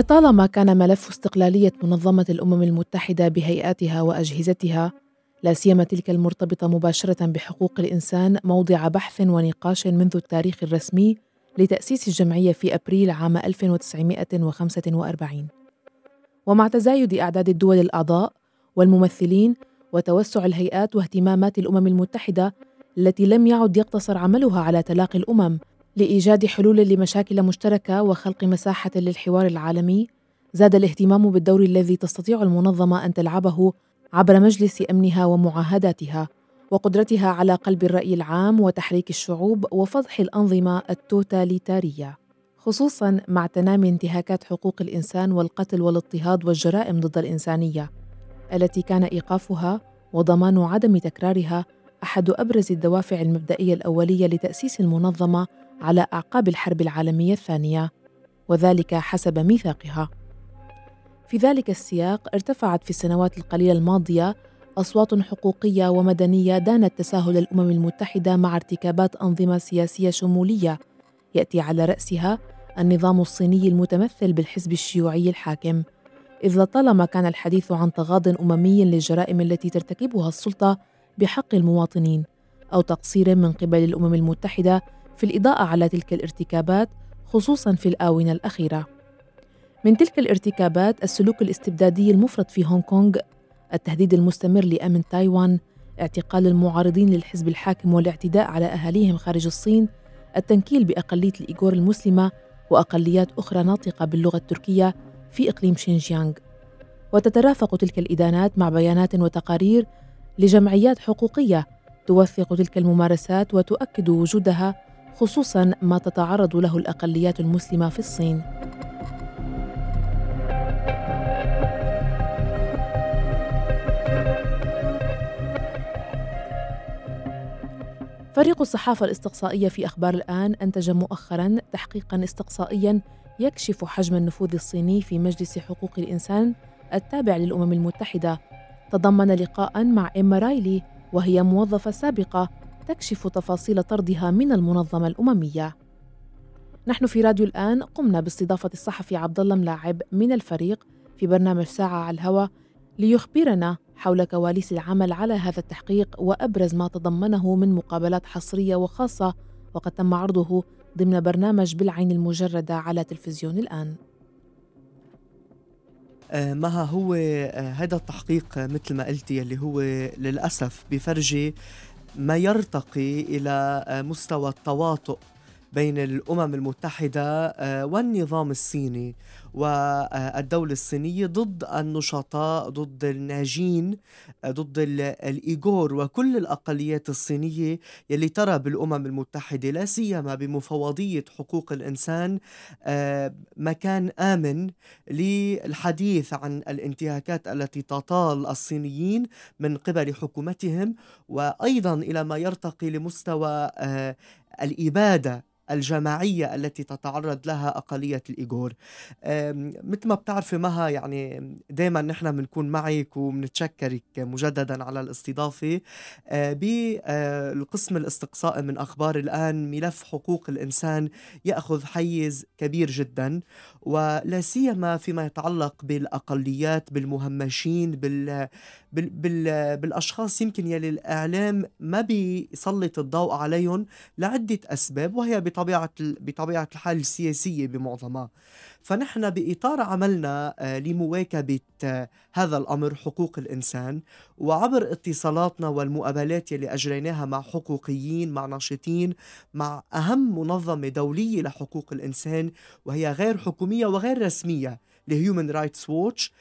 لطالما كان ملف استقلالية منظمة الأمم المتحدة بهيئاتها وأجهزتها لا سيما تلك المرتبطة مباشرة بحقوق الإنسان موضع بحث ونقاش منذ التاريخ الرسمي لتأسيس الجمعية في أبريل عام 1945 ومع تزايد أعداد الدول الأعضاء والممثلين وتوسع الهيئات واهتمامات الأمم المتحدة التي لم يعد يقتصر عملها على تلاقي الأمم لإيجاد حلول لمشاكل مشتركة وخلق مساحة للحوار العالمي زاد الاهتمام بالدور الذي تستطيع المنظمة أن تلعبه عبر مجلس أمنها ومعاهداتها وقدرتها على قلب الرأي العام وتحريك الشعوب وفضح الأنظمة التوتاليتارية. خصوصا مع تنامي انتهاكات حقوق الإنسان والقتل والاضطهاد والجرائم ضد الإنسانية التي كان إيقافها وضمان عدم تكرارها أحد أبرز الدوافع المبدئية الأولية لتأسيس المنظمة على أعقاب الحرب العالمية الثانية وذلك حسب ميثاقها. في ذلك السياق ارتفعت في السنوات القليلة الماضية أصوات حقوقية ومدنية دانت تساهل الأمم المتحدة مع ارتكابات أنظمة سياسية شمولية. يأتي على رأسها النظام الصيني المتمثل بالحزب الشيوعي الحاكم. إذ لطالما كان الحديث عن تغاض أممي للجرائم التي ترتكبها السلطة بحق المواطنين أو تقصير من قبل الأمم المتحدة في الإضاءة على تلك الارتكابات خصوصا في الآونة الأخيرة. من تلك الارتكابات السلوك الاستبدادي المفرط في هونغ كونغ التهديد المستمر لأمن تايوان اعتقال المعارضين للحزب الحاكم والاعتداء على أهاليهم خارج الصين التنكيل بأقلية الإيغور المسلمة وأقليات أخرى ناطقة باللغة التركية في إقليم شينجيانغ. وتترافق تلك الإدانات مع بيانات وتقارير لجمعيات حقوقية توثق تلك الممارسات وتؤكد وجودها خصوصا ما تتعرض له الأقليات المسلمة في الصين. فريق الصحافة الاستقصائية في أخبار الآن أنتج مؤخرا تحقيقا استقصائيا يكشف حجم النفوذ الصيني في مجلس حقوق الإنسان التابع للأمم المتحدة. تضمن لقاء مع إيما رايلي وهي موظفة سابقة تكشف تفاصيل طردها من المنظمة الأممية. نحن في راديو الآن قمنا باستضافة الصحفي عبد الله ملاعب من الفريق في برنامج ساعة على الهواء ليخبرنا حول كواليس العمل على هذا التحقيق وأبرز ما تضمنه من مقابلات حصرية وخاصة وقد تم عرضه ضمن برنامج بالعين المجردة على تلفزيون الآن. آه، مها هو آه، هذا التحقيق مثل ما قلتي اللي هو للأسف بفرجي ما يرتقي آه، مستوى التواطؤ. بين الأمم المتحدة والنظام الصيني والدولة الصينية ضد النشطاء ضد الناجين ضد الإيغور وكل الأقليات الصينية يلي ترى بالأمم المتحدة لا سيما بمفوضية حقوق الإنسان آه، مكان آمن للحديث عن الانتهاكات التي تطال الصينيين من قبل حكومتهم. وأيضا إلى ما يرتقي لمستوى آه، الإبادة الجماعية التي تتعرض لها أقلية الإيغور مثل ما بتعرفي مها يعني دايما نحن بنكون معك وبنتشكرك مجددا على الاستضافة. آه، بالقسم الاستقصائي من أخبار الآن ملف حقوق الإنسان يأخذ حيز كبير جدا ولا سيما فيما يتعلق بالأقليات بالمهمشين بال بال بال بالأشخاص يمكن يلي الإعلام ما بيسلط الضوء عليهم لعدة أسباب وهي بطبيعة بطبيعة الحال السياسية بمعظمها. فنحن بإطار عملنا آه، لمواكبة آه، هذا الأمر حقوق الإنسان وعبر اتصالاتنا والمقابلات يلي أجريناها مع حقوقيين مع ناشطين مع أهم منظمة دولية لحقوق الإنسان وهي غير حكومية وغير رسمية لهيومن رايتس ووتش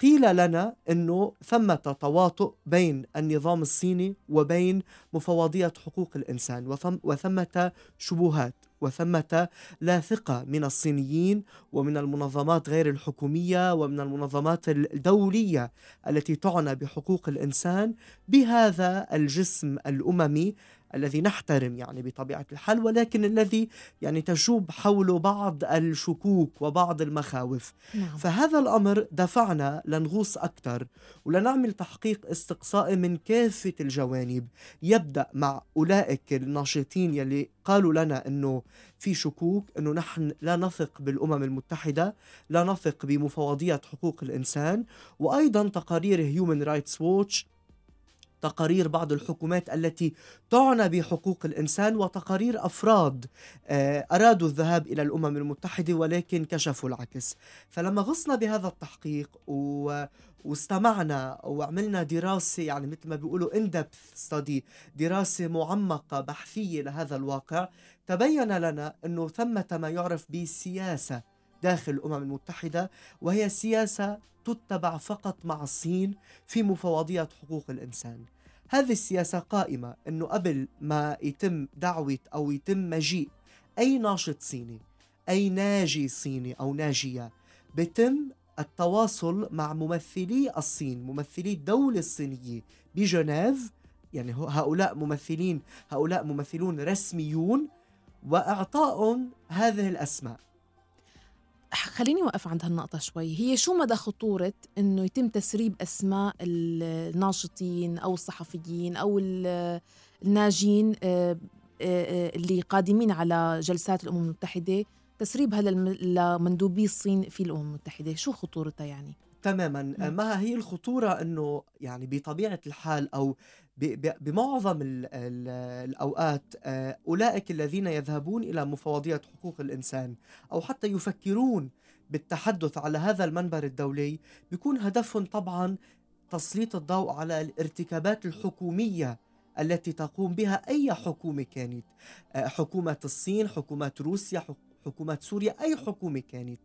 قيل لنا إنه ثمة تواطؤ بين النظام الصيني وبين مفوضية حقوق الإنسان وثم وثمة شبهات. وثمة لا ثقة من الصينيين ومن المنظمات غير الحكومية ومن المنظمات الدولية التي تعنى بحقوق الإنسان. بهذا الجسم الأممي الذي نحترم يعني بطبيعة الحال ولكن الذي يعني تشوب حوله بعض الشكوك وبعض المخاوف نعم. فهذا الأمر دفعنا لنغوص أكثر ولنعمل تحقيق استقصائي من كافة الجوانب يبدأ مع أولئك الناشطين يلي قالوا لنا أنه في شكوك أنه نحن لا نثق بالأمم المتحدة لا نثق بمفوضية حقوق الإنسان وأيضا تقارير هيومن رايتس ووتش تقارير بعض الحكومات التي تعنى بحقوق الإنسان وتقارير أفراد آه، أرادوا الذهاب إلى الأمم المتحدة ولكن كشفوا العكس. فلما غصنا بهذا التحقيق و واستمعنا وعملنا دراسة يعني مثل ما بيقولوا depth study دراسة معمقة بحثية لهذا الواقع تبين لنا أنه ثمة ما يعرف بسياسة داخل الأمم المتحدة وهي سياسة تتبع فقط مع الصين في مفوضية حقوق الإنسان. هذه السياسة قائمة أنه قبل ما يتم دعوة أو يتم مجيء أي ناشط صيني أي ناجي صيني أو ناجية بتم التواصل مع ممثلي الصين ممثلي الدولة الصينية بجنيف. يعني هؤلاء ممثلين هؤلاء ممثلون رسميون وإعطائهم هذه الأسماء. خليني وقف عند هالنقطة شوي هي شو مدى خطورة أنه يتم تسريب أسماء الناشطين أو الصحفيين أو الناجين آه، آه، آه، اللي قادمين على جلسات الأمم المتحدة تسريبها لمندوبي الصين في الأمم المتحدة شو خطورتها يعني؟ تماما. ما هي الخطورة أنه يعني بطبيعة الحال أو بمعظم الأوقات آه، أولئك الذين يذهبون إلى مفوضية حقوق الإنسان أو حتى يفكرون بالتحدث على هذا المنبر الدولي بيكون هدفهم طبعا تسليط الضوء على الارتكابات الحكومية التي تقوم بها أي حكومة كانت آه، حكومة الصين حكومة روسيا حكومة سوريا أي حكومة كانت.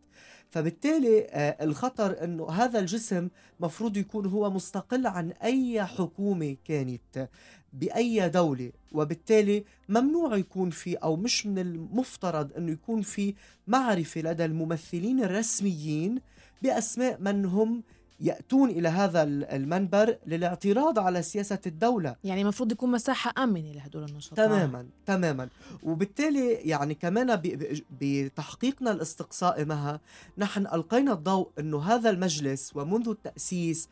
فبالتالي آه، الخطر أنه هذا الجسم مفروض يكون هو مستقل عن أي حكومة كانت بأي دولة. وبالتالي ممنوع يكون في أو مش من المفترض أنه يكون في معرفة لدى الممثلين الرسميين بأسماء من هم يأتون إلى هذا المنبر للاعتراض على سياسة الدولة. يعني المفروض يكون مساحة آمنة لهدول النشطاء. تماما تماما. وبالتالي يعني كمان بتحقيقنا الاستقصائي معها نحن ألقينا الضوء أنه هذا المجلس ومنذ التأسيس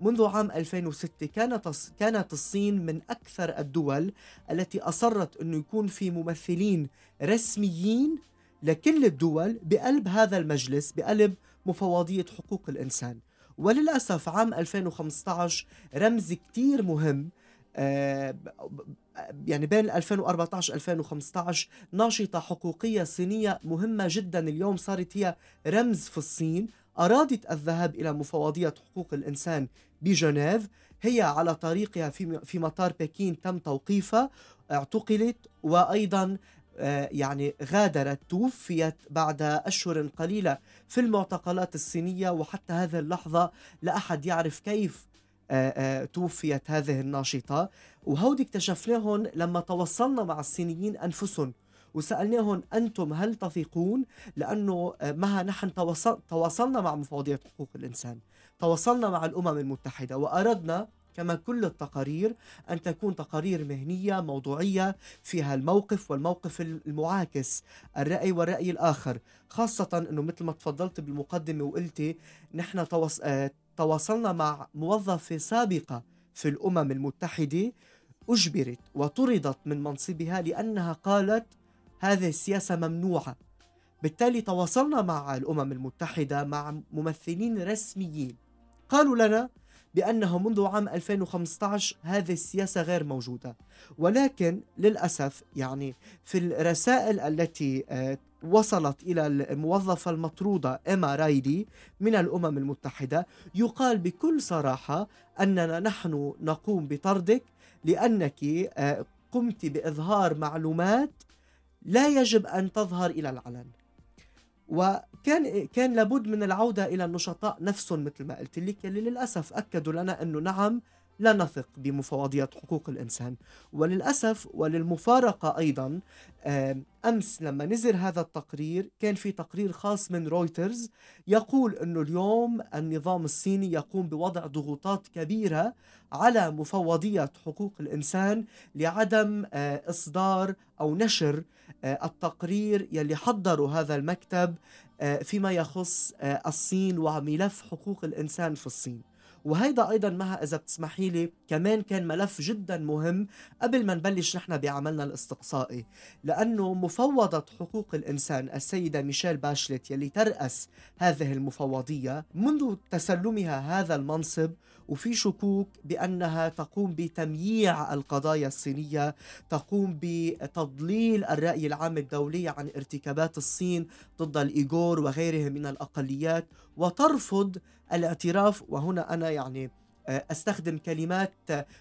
منذ عام 2006 كانت كانت الصين من أكثر الدول التي أصرت إنه يكون في ممثلين رسميين لكل الدول بقلب هذا المجلس بقلب مفوضية حقوق الإنسان. وللأسف عام 2015 رمز كتير مهم آه، يعني بين 2014 2015 ناشطة حقوقية صينية مهمة جدا اليوم صارت هي رمز في الصين. أرادت الذهاب إلى مفوضية حقوق الإنسان بجنيف. هي على طريقها في في مطار بكين تم توقيفها اعتقلت وأيضا يعني غادرت توفيت بعد أشهر قليلة في المعتقلات الصينية وحتى هذه اللحظة لا أحد يعرف كيف آه، آه، توفيت هذه الناشطة. وهودي اكتشفناهم لما تواصلنا مع الصينيين أنفسهم وسألناهم أنتم هل تثقون؟ لأنه معها نحن تواصلنا مع مفوضية حقوق الإنسان تواصلنا مع الأمم المتحدة وأردنا كما كل التقارير أن تكون تقارير مهنية موضوعية فيها الموقف والموقف المعاكس الرأي والرأي الآخر. خاصة أنه مثل ما تفضلت بالمقدمة وقلتي نحن آه، تواصلنا مع موظفة سابقة في الأمم المتحدة أجبرت وطردت من منصبها لأنها قالت هذه السياسة ممنوعة. بالتالي تواصلنا مع الأمم المتحدة مع ممثلين رسميين. قالوا لنا بأنه منذ عام 2015 هذه السياسة غير موجودة. ولكن للأسف يعني في الرسائل التي آه، وصلت إلى الموظفة المطرودة إما رايدي من الأمم المتحدة يقال بكل صراحة أننا نحن نقوم بطردك لأنك آه، قمت بإظهار معلومات لا يجب أن تظهر إلى العلن. وكان كان لابد من العودة إلى النشطاء نفسهم مثل ما قلت لك اللي للأسف أكدوا لنا إنه نعم لا نثق بمفوضية حقوق الإنسان. وللأسف وللمفارقة أيضا أمس لما نزل هذا التقرير كان في تقرير خاص من رويترز يقول أنه اليوم النظام الصيني يقوم بوضع ضغوطات كبيرة على مفوضية حقوق الإنسان لعدم إصدار أو نشر التقرير يلي حضروا هذا المكتب فيما يخص الصين وملف حقوق الإنسان في الصين. وهيدا أيضا معها إذا بتسمحي لي كمان كان ملف جدا مهم قبل ما نبلش نحن بعملنا الاستقصائي لأنه مفوضة حقوق الإنسان السيدة ميشيل باشلت يلي ترأس هذه المفوضية منذ تسلمها هذا المنصب وفي شكوك بأنها تقوم بتمييع القضايا الصينية تقوم بتضليل الرأي العام الدولي عن ارتكابات الصين ضد الإيغور وغيرهم من الأقليات وترفض الاعتراف. وهنا أنا يعني آه، أستخدم كلمات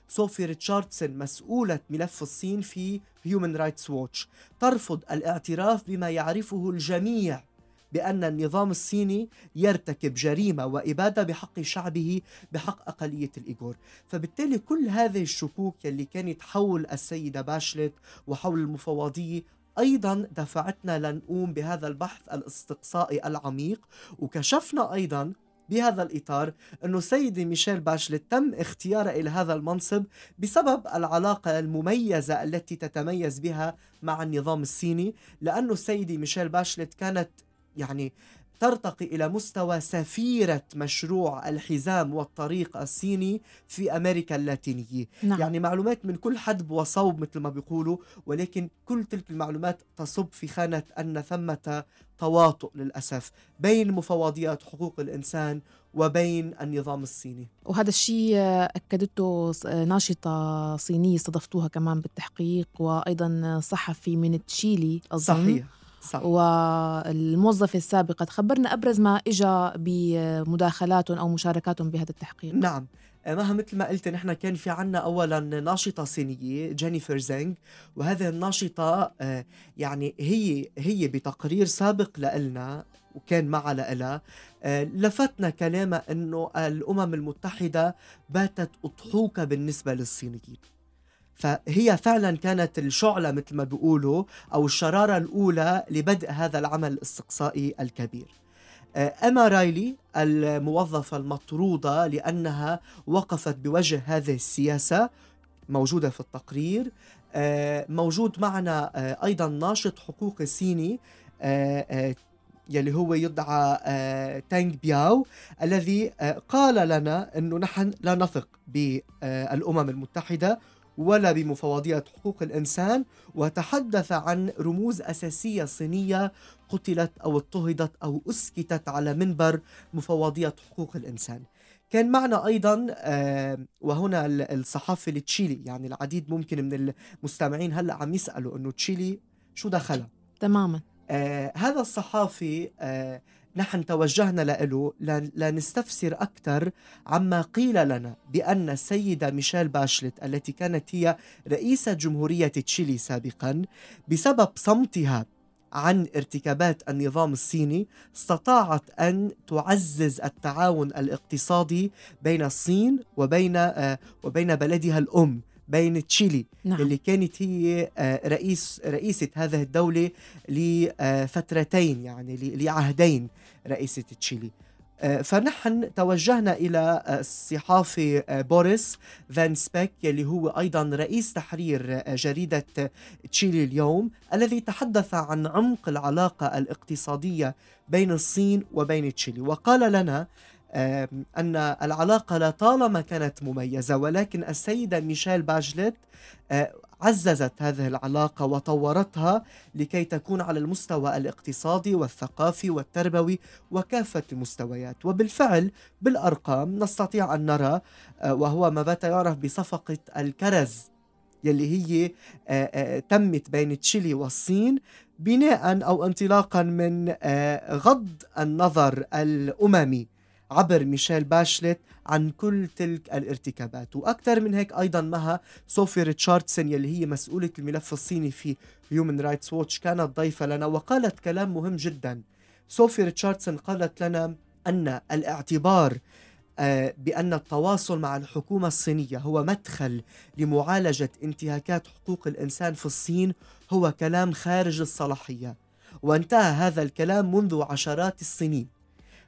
صوفي ريتشاردسون مسؤولة ملف الصين في هيومن رايتس ووتش ترفض الاعتراف بما يعرفه الجميع بأن النظام الصيني يرتكب جريمة وإبادة بحق شعبه بحق أقلية الإيغور. فبالتالي كل هذه الشكوك يلي كانت حول السيدة باشلت وحول المفوضية أيضا دفعتنا لنقوم بهذا البحث الإستقصائي العميق وكشفنا أيضا بهذا الإطار أنه سيدي ميشيل باشلت تم اختيارها إلى هذا المنصب بسبب العلاقة المميزة التي تتميز بها مع النظام الصيني لأنه سيدي ميشيل باشلت كانت يعني ترتقي إلى مستوى سفيرة مشروع الحزام والطريق الصيني في أمريكا اللاتينية. نعم. يعني معلومات من كل حدب وصوب مثل ما بيقولوا ولكن كل تلك المعلومات تصب في خانة أن ثمة تواطؤ للأسف بين مفوضيات حقوق الإنسان وبين النظام الصيني. وهذا الشيء أكدته ناشطة صينية استضفتوها كمان بالتحقيق وأيضا صحفي من تشيلي أظن. صحيح. صح. والموظفة السابقة تخبرنا أبرز ما إجا بمداخلاتهم أو مشاركاتهم بهذا التحقيق. نعم. آه، مها مثل ما قلت نحن كان في عنا اولا ناشطة صينية جينيفر زينغ وهذه الناشطة آه، يعني هي هي بتقرير سابق لنا وكان معها لها آه، لفتنا كلامها إنه الأمم المتحدة باتت اضحوكه بالنسبة للصينيين. فهي فعلا كانت الشعلة مثل ما بيقولوا أو الشرارة الأولى لبدء هذا العمل الاستقصائي الكبير. أما رايلي الموظفة المطرودة لأنها وقفت بوجه هذه السياسة موجودة في التقرير آه، موجود معنا آه، أيضا ناشط حقوقي صيني آه، يلي هو يدعى تانغ بياو الذي قال لنا أنه نحن لا نثق بالأمم المتحدة ولا بمفوضية حقوق الإنسان وتحدث عن رموز أساسية صينية قتلت أو اضطهدت أو أسكتت على منبر مفوضية حقوق الإنسان. كان معنا أيضا وهنا الصحافه لتشيلي يعني العديد ممكن من المستمعين هلأ عم يسألوا إنه تشيلي شو دخلها؟ تماما. آه هذا الصحافي آه نحن توجهنا له لنستفسر أكثر عما قيل لنا بأن السيدة ميشيل باشلت التي كانت هي رئيسة جمهورية تشيلي سابقا بسبب صمتها عن ارتكابات النظام الصيني استطاعت أن تعزز التعاون الاقتصادي بين الصين وبين آه، وبين بلدها الأم. بين تشيلي نعم. اللي كانت هي آه، رئيس رئيسة هذه الدولة لفترتين يعني لعهدين رئيسة تشيلي آه، فنحن توجهنا إلى الصحافي بوريس فان سبيك اللي هو أيضا رئيس تحرير جريدة تشيلي اليوم الذي تحدث عن عمق العلاقة الاقتصادية بين الصين وبين تشيلي وقال لنا أن العلاقة لطالما كانت مميزة ولكن السيدة ميشيل باجلت آه، عززت هذه العلاقة وطورتها لكي تكون على المستوى الاقتصادي والثقافي والتربوي وكافة المستويات. وبالفعل بالأرقام نستطيع أن نرى آه، وهو ما بات يعرف بصفقة الكرز يلي هي آه، تمت بين تشيلي والصين بناء أو انطلاقا من غض النظر الأممي. عبر ميشيل باشلت عن كل تلك الارتكابات. وأكثر من هيك أيضا معها صوفي ريتشاردسون يلي هي مسؤولة الملف الصيني في هيومن رايتس ووتش كانت ضيفة لنا وقالت كلام مهم جدا. صوفي ريتشاردسون قالت لنا أن الاعتبار آه، بأن التواصل مع الحكومة الصينية هو مدخل لمعالجة انتهاكات حقوق الإنسان في الصين هو كلام خارج الصلاحية. وانتهى هذا الكلام منذ عشرات السنين.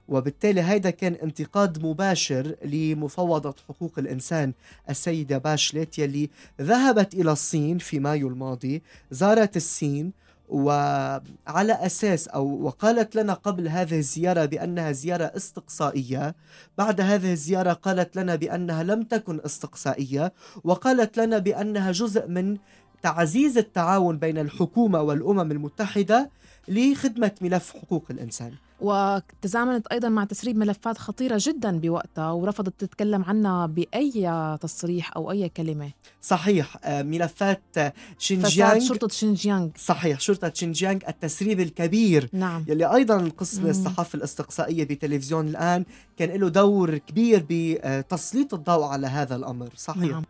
وبالتالي هيدا كان انتقاد مباشر لمفوضة حقوق الإنسان. السيدة باشلت يلي ذهبت إلى الصين في مايو الماضي زارت الصين وعلى أساس أو وقالت لنا قبل هذه الزيارة بأنها زيارة استقصائية. بعد هذه الزيارة قالت لنا بأنها لم تكن استقصائية وقالت لنا بأنها جزء من تعزيز التعاون بين الحكومة والأمم المتحدة لخدمة ملف حقوق الإنسان. وتزامنت أيضا مع تسريب ملفات خطيرة جدا بوقتها ورفضت تتكلم عنها بأي تصريح أو أي كلمة. صحيح آه، ملفات شينجيانغ. فساد شرطة شينجيانغ. صحيح شرطة شينجيانغ التسريب الكبير. نعم. يلي أيضا قسم الصحافة الأستقصائية بتلفزيون الآن كان له دور كبير بتسليط الضوء على هذا الأمر. صحيح. نعم.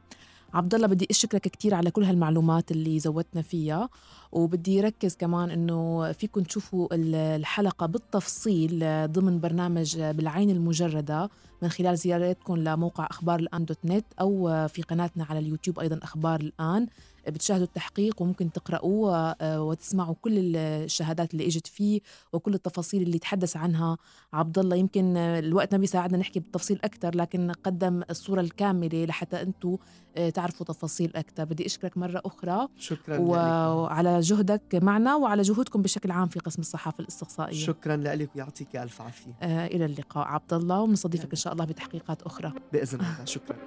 عبد الله بدي أشكرك كثير على كل هالمعلومات اللي زودتنا فيها وبدي ركز كمان إنه فيكم تشوفوا الحلقة بالتفصيل ضمن برنامج بالعين المجردة من خلال زيارتكم لموقع أخبار الآن دوت نت أو في قناتنا على اليوتيوب أيضا أخبار الآن. بتشاهدوا التحقيق وممكن تقرأوه آه، وتسمعوا كل الشهادات اللي إجت فيه وكل التفاصيل اللي تحدث عنها عبد الله. يمكن الوقت ما بيساعدنا نحكي بالتفصيل أكثر لكن قدم الصورة الكاملة لحتى أنتم آه، تعرفوا تفاصيل أكثر بدي أشكرك مرة أخرى شكرا وعلى جهدك معنا وعلى جهودكم بشكل عام في قسم الصحافة الاستقصائية. شكرا لك ويعطيك ألف عافية. آه إلى اللقاء. عبد الله ونستضيفك إن شاء الله بتحقيقات أخرى. بإذن الله. شكرا.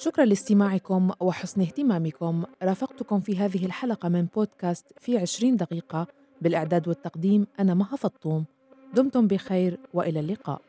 شكرا لاستماعكم وحسن اهتمامكم. رافقتكم في هذه الحلقة من بودكاست في عشرين دقيقة. بالإعداد والتقديم أنا مها فطوم. دمتم بخير وإلى اللقاء.